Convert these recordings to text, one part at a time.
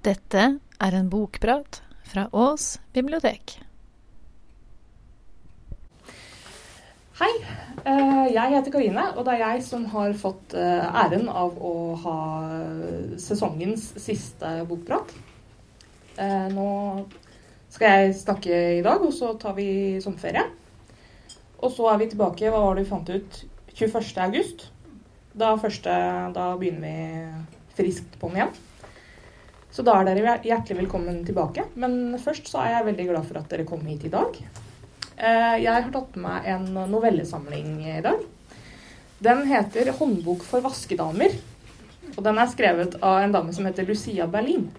Dette er en bokprat fra Ås bibliotek. Hei, eh, jeg heter Karine, og det er jeg som har fått eh, æren av å ha sesongens siste bokprat. Eh, nå skal jeg snakke i dag, og så tar vi sommerferie. Og så er vi tilbake, hva var det vi fant ut, 21. august. Da, første, da begynner vi friskt på'n igjen. Så da er dere hjertelig velkommen tilbake. Men først så er jeg veldig glad for at dere kom hit i dag. Eh, jeg har tatt med meg en novellesamling i dag. Den heter 'Håndbok for vaskedamer'. Og den er skrevet av en dame som heter Lucia Berlin.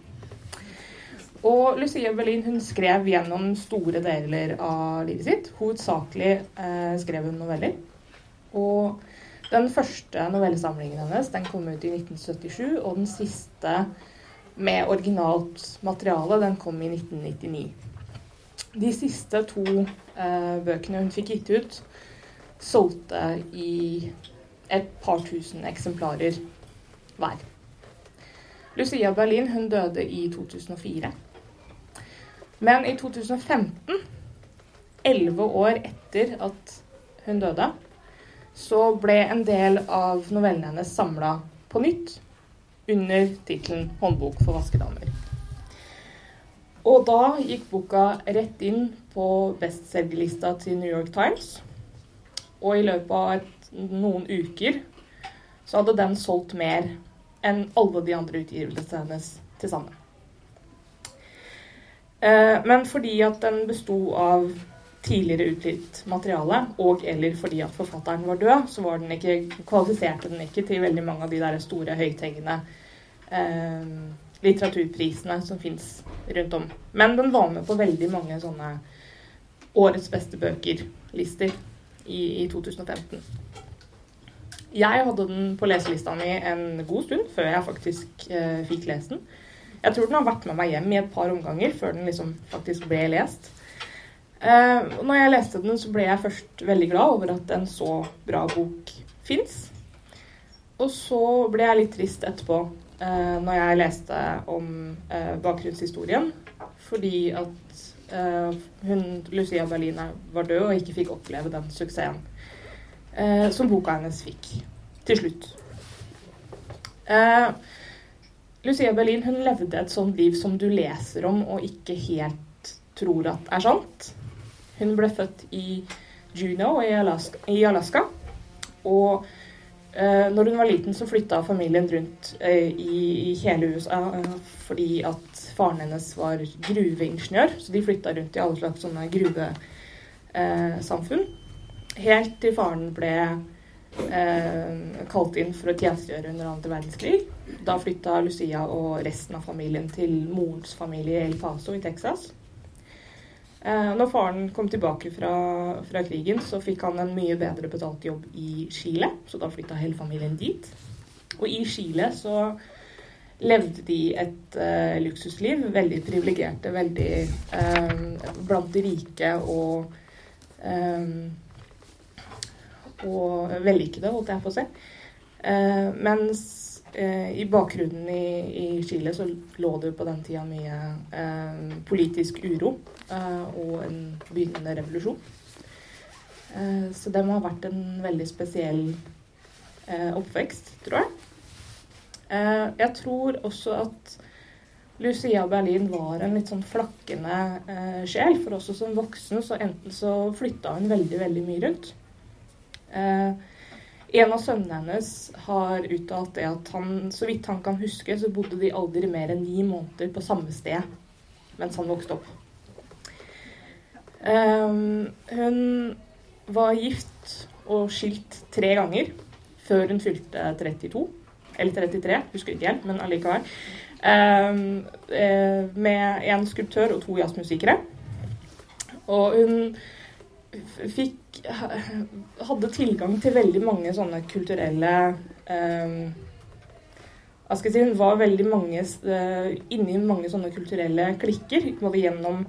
Og Lucia Berlin hun skrev gjennom store deler av livet sitt. Hovedsakelig eh, skrev hun noveller. Og den første novellesamlingen hennes den kom ut i 1977, og den siste med originalt materiale den kom i 1999. De siste to eh, bøkene hun fikk gitt ut, solgte i et par tusen eksemplarer hver. Lucia Berlin hun døde i 2004. Men i 2015, elleve år etter at hun døde, så ble en del av novellene hennes samla på nytt under tittelen 'Håndbok for vaskedamer'. Og da gikk boka rett inn på bestselgerlista til New York Times. Og i løpet av et, noen uker så hadde den solgt mer enn alle de andre utgivelsene hennes til sammen. Eh, men fordi at den besto av tidligere utgitt materiale, og eller fordi at forfatteren var død, så var den ikke, kvalifiserte den ikke til veldig mange av de der store høythengende litteraturprisene som fins rundt om. Men den var med på veldig mange sånne årets beste bøker-lister i, i 2015. Jeg hadde den på leselista mi en god stund før jeg faktisk eh, fikk lest den. Jeg tror den har vært med meg hjem i et par omganger før den liksom faktisk ble lest. Eh, når jeg leste den, så ble jeg først veldig glad over at en så bra bok fins. Og så ble jeg litt trist etterpå eh, når jeg leste om eh, bakgrunnshistorien. Fordi at eh, hun, Lucia Berline var død og ikke fikk oppleve den suksessen eh, som boka hennes fikk til slutt. Eh, Lucia Berlin hun levde et sånt liv som du leser om og ikke helt tror at er sant. Hun ble født i Juneau i Alaska, i Alaska og når hun var liten, så flytta familien rundt eh, i, hele USA eh, fordi at faren hennes var gruveingeniør. Så de flytta rundt i alle slags sånne gruvesamfunn. helt til faren ble kalt inn for å tjenestegjøre under andre verdenskrig. Da flytta Lucia og resten av familien til morens familie i El Paso i Texas. Eh, når faren kom tilbake fra, fra, krigen, så fikk han en mye bedre betalt jobb i Chile, så da flytta hele familien dit. Og i Chile så levde de et uh, luksusliv. Veldig privilegerte, veldig um, blant de rike og um, og vellykkede, holdt jeg på å si. Uh, mens I bakgrunnen i, i, Chile så lå det på den tida mye eh, politisk uro eh, og en begynnende revolusjon. Eh, så det må ha vært en veldig spesiell eh, oppvekst, tror jeg. Eh, jeg tror også at Lucia Berlin var en litt sånn flakkende sjel. For også som voksen så enten så flytta hun veldig, veldig mye rundt. Eh, en av sønnene hennes har uttalt det at han, så vidt han kan huske, så bodde de aldri mer enn ni måneder på samme sted mens han vokste opp. Um, hun var gift og skilt tre ganger før hun fylte 32. Eller 33, husker ikke helt, men allikevel. Um, med en skulptør og to jazzmusikere. Og hun fikk hadde tilgang til veldig mange sånne kulturelle um, hva skal jeg si, Hun var veldig mange uh, inni mange sånne kulturelle klikker. Både gjennom,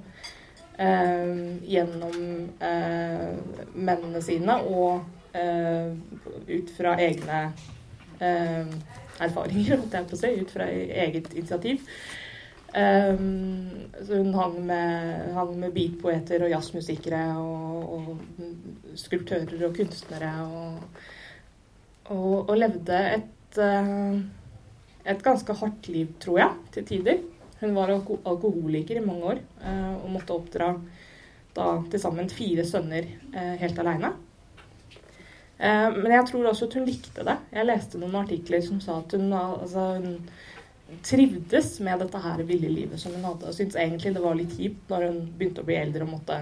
uh, gjennom uh, mennene sine og ut fra egne erfaringer, holdt jeg på å si. Ut fra eget initiativ. Um, hun hang med, hang med beatpoeter og jazzmusikere og, og, skulptører og kunstnere og, og, og levde et, uh, et ganske hardt liv, tror jeg, til tider. Hun var alko alkoholiker i mange år uh, og måtte oppdra da til sammen fire sønner uh, helt aleine. men jeg tror også at hun likte det. Jeg leste noen artikler som sa at hun, altså, hun trivdes med dette her ville livet som hun hadde. Og syntes egentlig det var litt kjipt når hun begynte å bli eldre og måtte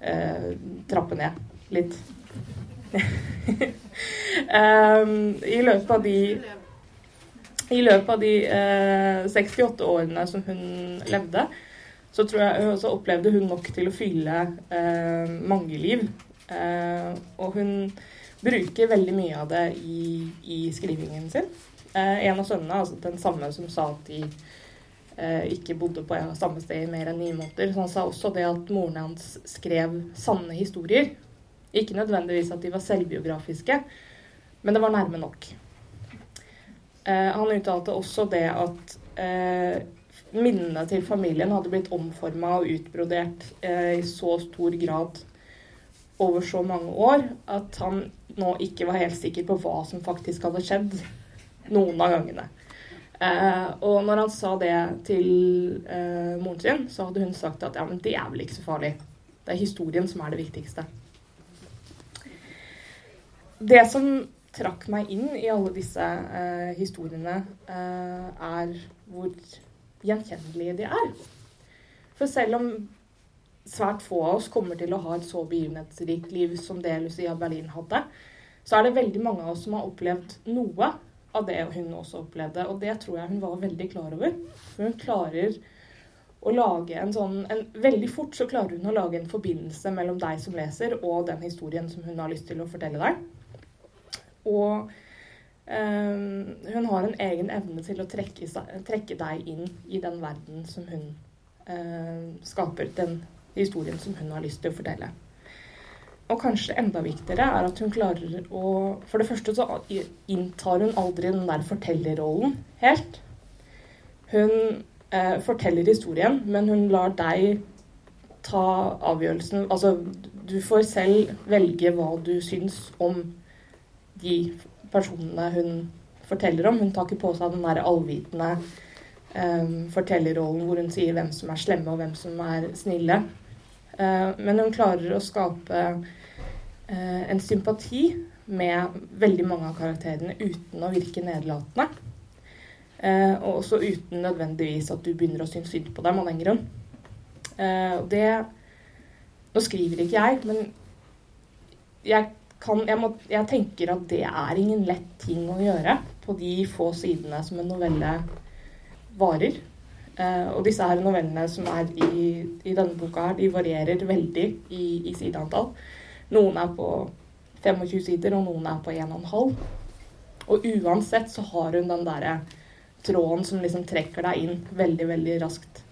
eh, trappe ned litt. um, I løpet av de i løpet av de eh, 68 årene som hun levde, så jeg så opplevde hun nok til å fylle eh, mange liv. Eh, og hun bruker veldig mye av det i, i skrivingen sin. Eh, en av sønnene, altså den samme som sa at de eh, ikke bodde på samme sted i mer enn ni måneder, så han sa også det at moren hans skrev sanne historier. Ikke nødvendigvis at de var selvbiografiske, men det var nærme nok. Eh, han uttalte også det at minnene til familien hadde blitt omforma og utbrodert i så stor grad over så mange år at han nå ikke var helt sikker på hva som faktisk hadde skjedd noen av gangene. Eh, og når han sa det til eh, moren sin, så hadde hun sagt at ja, men det er vel ikke så farlig. Det er historien som er det viktigste. Det som trakk meg inn i alle disse eh, historiene, eh, er hvor gjenkjennelige de er. For selv om svært få av oss kommer til å ha et så begivenhetsrikt liv som det Lucia Berlin hadde, så er det veldig mange av oss som har opplevd noe av det hun også opplevde. Og det tror jeg hun var veldig klar over. For hun klarer å lage en sånn en, Veldig fort så klarer hun å lage en forbindelse mellom deg som leser, og den historien som hun har lyst til å fortelle deg. Og um, hun har en egen evne til å trekke, trekke, deg inn i den verden som hun uh, skaper. Den historien som hun har lyst til å fortelle. Og kanskje enda viktigere er at hun klarer å For det første så inntar hun aldri den der fortellerrollen helt. Hun eh, forteller historien, men hun lar deg ta avgjørelsen Altså, du får selv velge hva du syns om de personene hun forteller om. Hun tar ikke på seg den der allvitende eh, fortellerrollen hvor hun sier hvem som er slemme og hvem som er snille. Eh, men hun klarer å skape eh, en sympati med veldig mange av karakterene uten å virke nedlatende. Eh, og også uten nødvendigvis at du begynner å synes synd på dem av den grunn. det Nå skriver ikke jeg, men jeg, kan, jeg, må, jeg tenker at det er ingen lett ting å gjøre på de få sidene som en novelle varer. Uh, og disse her novellene som er i, i, denne boka, her, de varierer veldig i, i sideantall. Noen er på 25 sider, og noen er på 1,5. Og uansett så har hun den derre tråden som liksom trekker deg inn veldig, veldig raskt.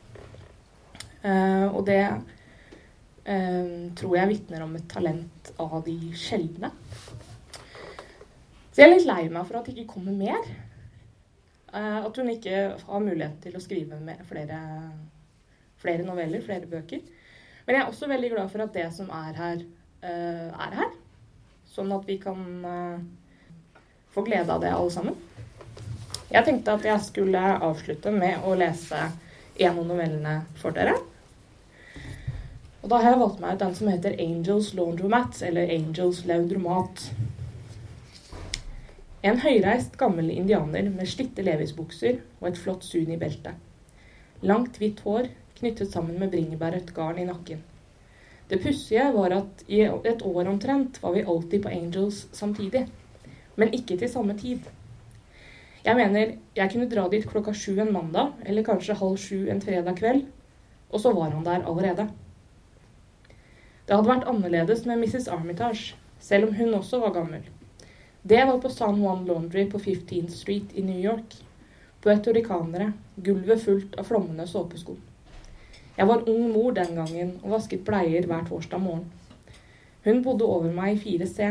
Uh, og det uh, tror jeg vitner om et talent av de sjeldne. Så jeg er litt lei meg for at det ikke kommer mer. Eh, at hun ikke har mulighet til å skrive flere, flere, noveller, flere bøker. Men jeg er også veldig glad for at det som er her, eh, er her. Sånn at vi kan eh, få glede av det, alle sammen. Jeg tenkte at jeg skulle avslutte med å lese en av novellene for dere. Og da har jeg valgt meg ut den som heter Angels Laundromat, eller Angels Laundromat. En høyreist, gammel indianer med slitte levisbukser og et flott sun i beltet. Langt, hvitt hår knyttet sammen med bringebærrødt garn i nakken. Det pussige var at i et år omtrent var vi alltid på Angels samtidig. Men ikke til samme tid. Jeg mener, jeg kunne dra dit klokka sju en mandag, eller kanskje halv sju en fredag kveld, og så var han der allerede. Det hadde vært annerledes med Mrs. Armitage, selv om hun også var gammel. Det var på San Juan Laundry på 15th Street i New York. Puertoricanere, gulvet fullt av flommende såpesko. Jeg var ung mor den gangen og vasket bleier hver torsdag morgen. Hun bodde over meg i 4C.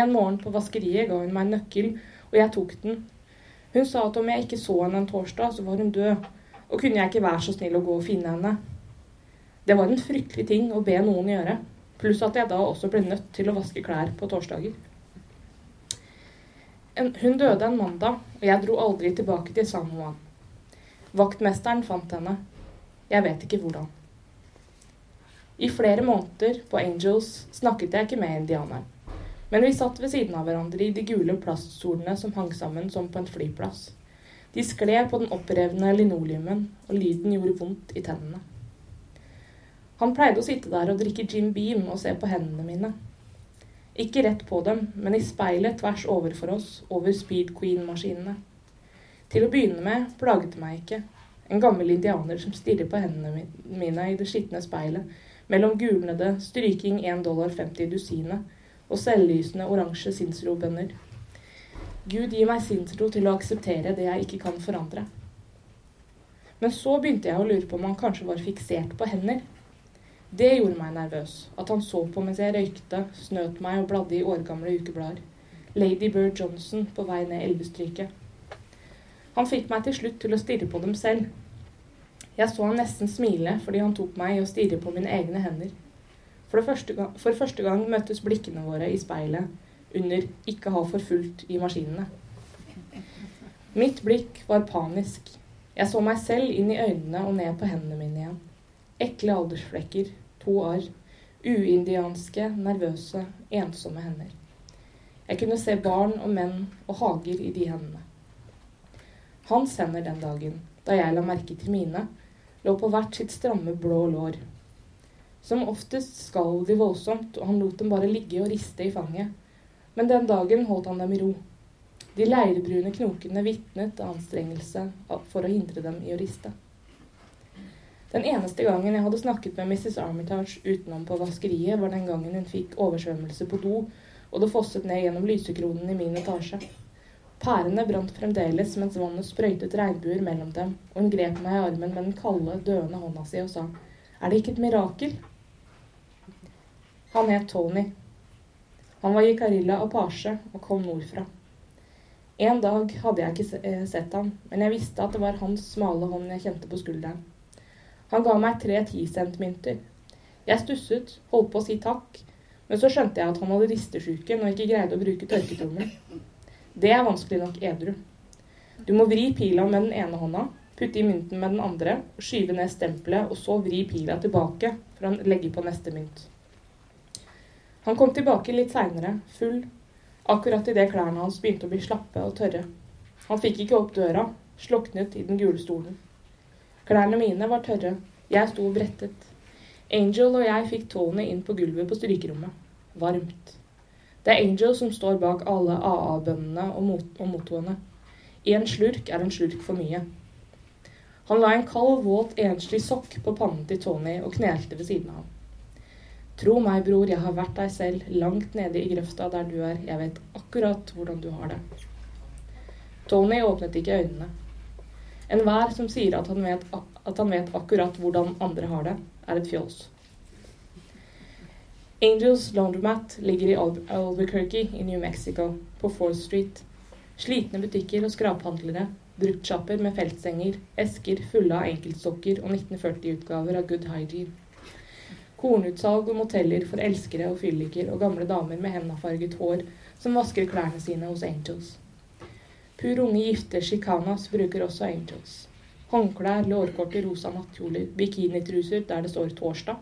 En morgen på vaskeriet ga hun meg en nøkkel, og jeg tok den. Hun sa at om jeg ikke så henne en torsdag, så var hun død. Og kunne jeg ikke være så snill å gå og finne henne? Det var en fryktelig ting å be noen gjøre, pluss at jeg da også ble nødt til å vaske klær på torsdager. En, hun døde en mandag, og jeg dro aldri tilbake til San Juan. Vaktmesteren fant henne. Jeg vet ikke hvordan. I flere måneder på Angels snakket jeg ikke med indianeren. Men vi satt ved siden av hverandre i de gule plaststolene som hang sammen som på en flyplass. De skled på den opprevne linoleumen, og lyden gjorde vondt i tennene. Han pleide å sitte der og drikke Jim Beam og se på hendene mine. Ikke rett på dem, men i speilet tvers overfor oss, over Speed Queen-maskinene. Til å begynne med plaget det meg ikke. En gammel indianer som stirrer på hendene mine i det skitne speilet, mellom gulnede, stryking 1 dollar 50 dusinet og selvlysende oransje sinnsrobønner. Gud gir meg sinnsro til å akseptere det jeg ikke kan forandre. Men så begynte jeg å lure på om han kanskje var fiksert på hender. Det gjorde meg nervøs. At han så på mens jeg røykte, snøt meg og bladde i årgamle ukeblader. Lady Bird Johnson på vei ned elvestryket. Han fikk meg til slutt til å stirre på dem selv. Jeg så han nesten smile fordi han tok meg i å stirre på mine egne hender. For, første gang, for første gang møttes blikkene våre i speilet under 'ikke ha for fullt' i maskinene. Mitt blikk var panisk. Jeg så meg selv inn i øynene og ned på hendene mine igjen. Ekle aldersflekker, to arr. Uindianske, nervøse, ensomme hender. Jeg kunne se barn og menn og hager i de hendene. Hans hender den dagen, da jeg la merke til mine, lå på hvert sitt stramme, blå lår. Som oftest skalv de voldsomt, og han lot dem bare ligge og riste i fanget. Men den dagen holdt han dem i ro. De leirbrune knokene vitnet anstrengelse for å hindre dem i å riste. Den eneste gangen jeg hadde snakket med Mrs. Armitage utenom på vaskeriet, var den gangen hun fikk oversvømmelse på do, og det fosset ned gjennom lysekronen i min etasje. Pærene brant fremdeles mens vannet sprøytet regnbuer mellom dem, og hun grep meg i armen med den kalde, døende hånda si og sa, Er det ikke et mirakel? Han het Tony. Han var jikarilla og page og kom nordfra. En dag hadde jeg ikke eh, sett ham, men jeg visste at det var hans smale hånd jeg kjente på skulderen. Han ga meg tre tisentmynter. Jeg stusset, holdt på å si takk, men så skjønte jeg at han hadde ristesjuken og ikke greide å bruke tørketrommel. Det er vanskelig nok edru. Du må vri pila med den ene hånda, putte i mynten med den andre, skyve ned stempelet, og så vri pila tilbake for å legge på neste mynt. Han kom tilbake litt seinere, full, akkurat idet klærne hans begynte å bli slappe og tørre. Han fikk ikke opp døra, sloknet i den gule stolen. Klærne mine var tørre. Jeg sto brettet. Angel og jeg fikk Tony inn på gulvet på strykerommet. Varmt. Det er Angel som står bak alle AA-bønnene og, mot og mottoene. Én slurk er en slurk for mye. Han la en kald, våt, enslig sokk på pannen til Tony og knelte ved siden av ham. Tro meg, bror, jeg har vært deg selv, langt nede i grøfta der du er. Jeg vet akkurat hvordan du har det. Tony åpnet ikke øynene. Enhver som sier at han, vet, at han vet akkurat hvordan andre har det, er et fjols. Angels Laundromat ligger i Albuquerque i New Mexico, på Fourth Street. Slitne butikker og skraphandlere, bruktsjapper med feltsenger, esker fulle av enkeltstokker og 1940-utgaver av Good Hygiene. Kornutsalg og moteller for elskere og fylliker og gamle damer med hennafarget hår som vasker klærne sine hos Angels. Pur unge gifte chicanas bruker også angels. Håndklær, lårkorte rosa nattkjoler, bikinitruser der det står 'torsdag'.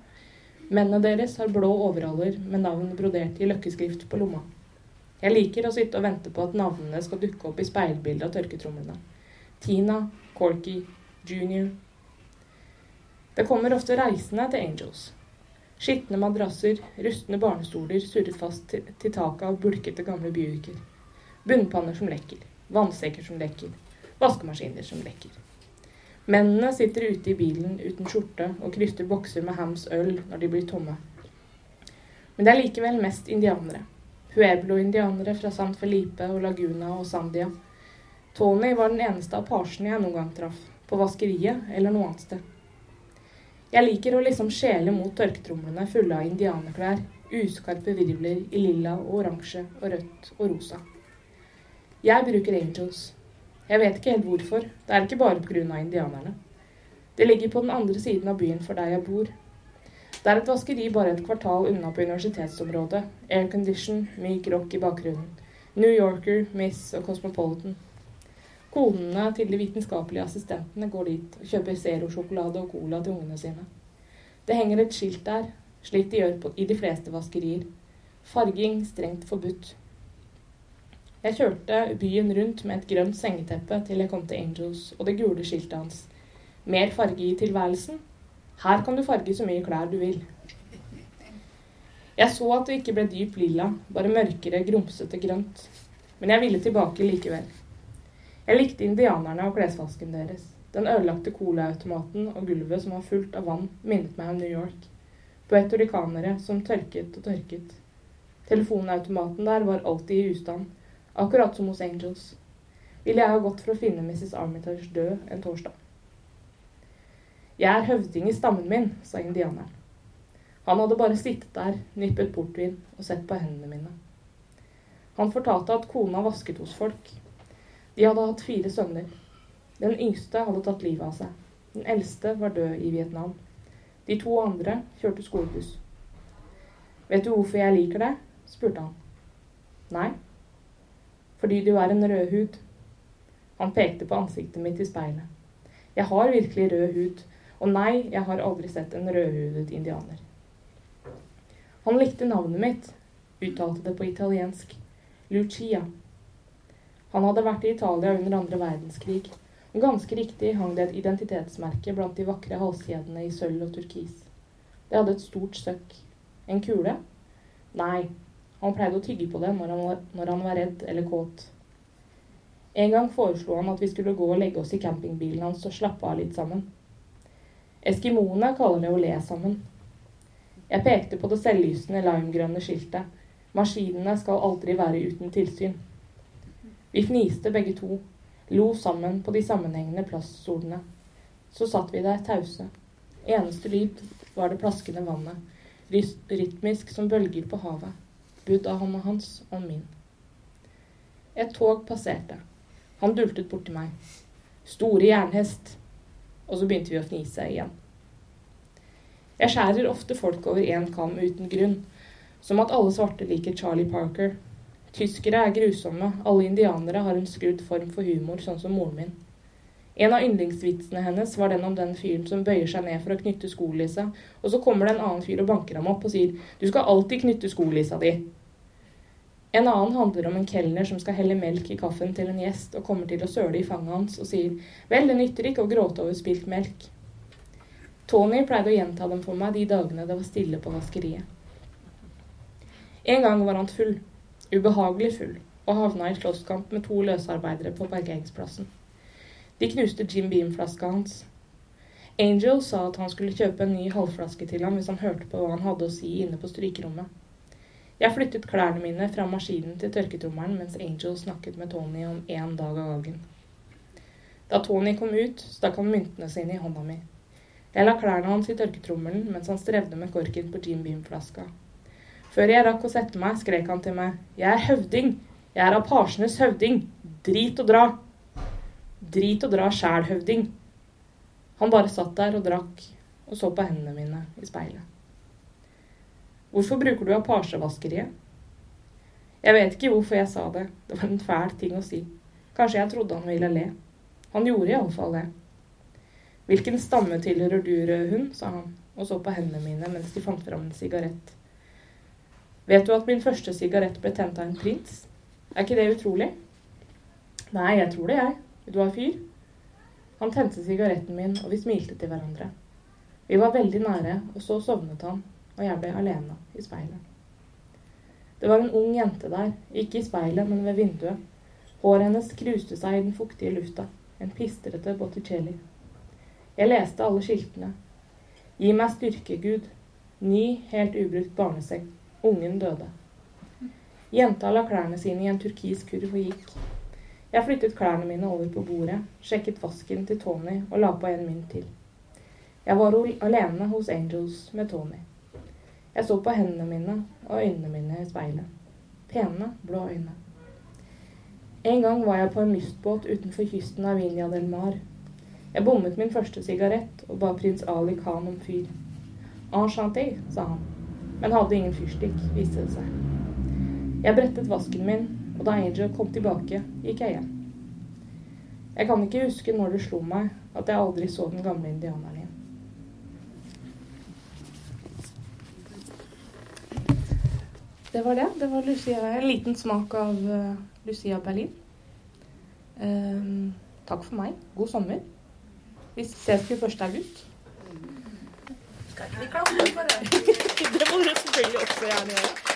Mennene deres har blå overhaller med navn brodert i løkkeskrift på lomma. Jeg liker å sitte og vente på at navnene skal dukke opp i speilbildet av tørketromlene. Tina, Corky, Junior. Det kommer ofte reisende til Angels. Skitne madrasser, rustne barnestoler surret fast til taket av bulkete gamle Buicker. Bunnpanner som lekker vannsekker som lekker, vaskemaskiner som lekker. Mennene sitter ute i bilen uten skjorte og kryster bokser med Hams øl når de blir tomme. Men det er likevel mest indianere. Pueblo-indianere fra San Felipe og Laguna og Sandia. Tony var den eneste av parsene jeg noen gang traff, på vaskeriet eller noe annet sted. Jeg liker å liksom skjele mot tørketromlene fulle av indianerklær, uskarpe virvler i lilla og oransje og rødt og rosa. Jeg bruker angels. Jeg vet ikke helt hvorfor. Det er ikke bare pga. indianerne. Det ligger på den andre siden av byen for der jeg bor. Det er et vaskeri bare et kvartal unna på universitetsområdet. Aircondition, myk rock i bakgrunnen. New Yorker, Miss og Cosmopolitan. Konene til de vitenskapelige assistentene går dit og kjøper Zero-sjokolade og cola til ungene sine. Det henger et skilt der, slik de gjør i de fleste vaskerier. Farging strengt forbudt. Jeg kjørte byen rundt med et grønt sengeteppe til jeg kom til Angels og det gule skiltet hans. Mer farge i tilværelsen? Her kan du farge så mye klær du vil. Jeg så at det ikke ble dyp lilla, bare mørkere, grumsete grønt. Men jeg ville tilbake likevel. Jeg likte indianerne og klesvasken deres. Den ødelagte colaautomaten og gulvet som var fullt av vann, minnet meg om New York. Puertoricanere som tørket og tørket. Telefonautomaten der var alltid i ustand, akkurat som hos Angels. Ville jeg ha gått for å finne Mrs. Armitage død en torsdag. Jeg er høvding i stammen min, sa indianeren. Han hadde bare sittet der, nippet portvin og sett på hendene mine. Han fortalte at kona vasket hos folk. De hadde hatt fire sønner. Den yngste hadde tatt livet av seg. Den eldste var død i Vietnam. De to andre kjørte skolebuss. Vet du hvorfor jeg liker deg? spurte han. Nei. Fordi du er en rød hud. Han pekte på ansiktet mitt i speilet. Jeg har virkelig rød hud, og nei, jeg har aldri sett en rødhudet indianer. Han likte navnet mitt, uttalte det på italiensk. Lucia. Han hadde vært i Italia under andre verdenskrig, og ganske riktig hang det et identitetsmerke blant de vakre halskjedene i sølv og turkis. Det hadde et stort søkk. En kule? Nei, han pleide å tygge på det når han, var, når han var redd eller kåt. En gang foreslo han at vi skulle gå og legge oss i campingbilen hans og slappe av litt sammen. Eskimoene kaller det å le sammen. Jeg pekte på det selvlysende limegrønne skiltet. Maskinene skal aldri være uten tilsyn. Vi fniste begge to, lo sammen på de sammenhengende plastsolene. Så satt vi der tause. Eneste lyd var det plaskende vannet, rytmisk som bølger på havet, budd av hånda hans og min. Et tog passerte. Han dultet borti meg. Store jernhest. Og så begynte vi å fnise igjen. Jeg skjærer ofte folk over én kam uten grunn, som at alle svarte liker Charlie Parker. Tyskere er grusomme, alle indianere har en skrudd form for humor, sånn som moren min. En av yndlingsvitsene hennes var den om den fyren som bøyer seg ned for å knytte skolissa, og så kommer det en annen fyr og banker ham opp og sier 'Du skal alltid knytte skolissa di'. En annen handler om en kelner som skal helle melk i kaffen til en gjest og kommer til å søle i fanget hans og sier 'Vel, det nytter ikke å gråte over spilt melk'. Tony pleide å gjenta dem for meg de dagene det var stille på vaskeriet. En gang var han full, ubehagelig full, og havna i slåsskamp med to løsarbeidere på parkeringsplassen. De knuste Jim Beam-flaska hans. Angel sa at han skulle kjøpe en ny halvflaske til ham hvis han hørte på hva han hadde å si inne på strykerommet. Jeg flyttet klærne mine fra maskinen til tørketrommelen mens Angel snakket med Tony om én dag av gangen. Da Tony kom ut, stakk han myntene sine i hånda mi. Jeg la klærne hans i tørketrommelen mens han strevde med korken på Jim Beam-flaska. Før jeg rakk å sette meg, skrek han til meg. Jeg er høvding! Jeg er apasjenes høvding! Drit og dra! Drit og dra sjæl, høvding! Han bare satt der og drakk og så på hendene mine i speilet. Hvorfor bruker du apasjevaskeriet? Jeg vet ikke hvorfor jeg sa det. Det var en fæl ting å si. Kanskje jeg trodde han ville le. Han gjorde iallfall det. Hvilken stamme tilhører du, rød hund? sa han, og så på hendene mine mens de fant fram en sigarett. Vet du at min første sigarett ble tent av en prins? Er ikke det utrolig? Nei, jeg tror det, jeg. Du ha fyr? Han tente sigaretten min, og vi smilte til hverandre. Vi var veldig nære, og så sovnet han, og jeg ble alene i speilet. Det var en ung jente der, ikke i speilet, men ved vinduet. Håret hennes kruste seg i den fuktige lufta. En pistrete Botticelli. Jeg leste alle skiltene. Gi meg styrke, Gud. Ny, helt ubrukt barneseng. Ungen døde. Jenta la klærne sine i en turkis kurv og gikk. Jeg flyttet klærne mine over på bordet, sjekket vasken til Tony og la på en mynt til. Jeg var alene hos Angels med Tony. Jeg så på hendene mine og øynene mine i speilet. Pene, blå øyne. En gang var jeg på en lystbåt utenfor kysten av Vinja del Mar. Jeg bommet min første sigarett og ba prins Ali Khan om fyr. Enchanté, sa han, men hadde ingen fyrstikk, viste det seg. Jeg brettet vasken min, og da Angel kom tilbake, gikk jeg hjem. Jeg kan ikke huske når det slo meg at jeg aldri så den gamle indianeren igjen. Det var det. Det var Lucia, en liten smak av uh, Lucia Berlin. Um, takk for meg. God sommer. Vi ses 21. august. Skal ikke vi klappe for det? det må dere selvfølgelig også gjerne gjøre.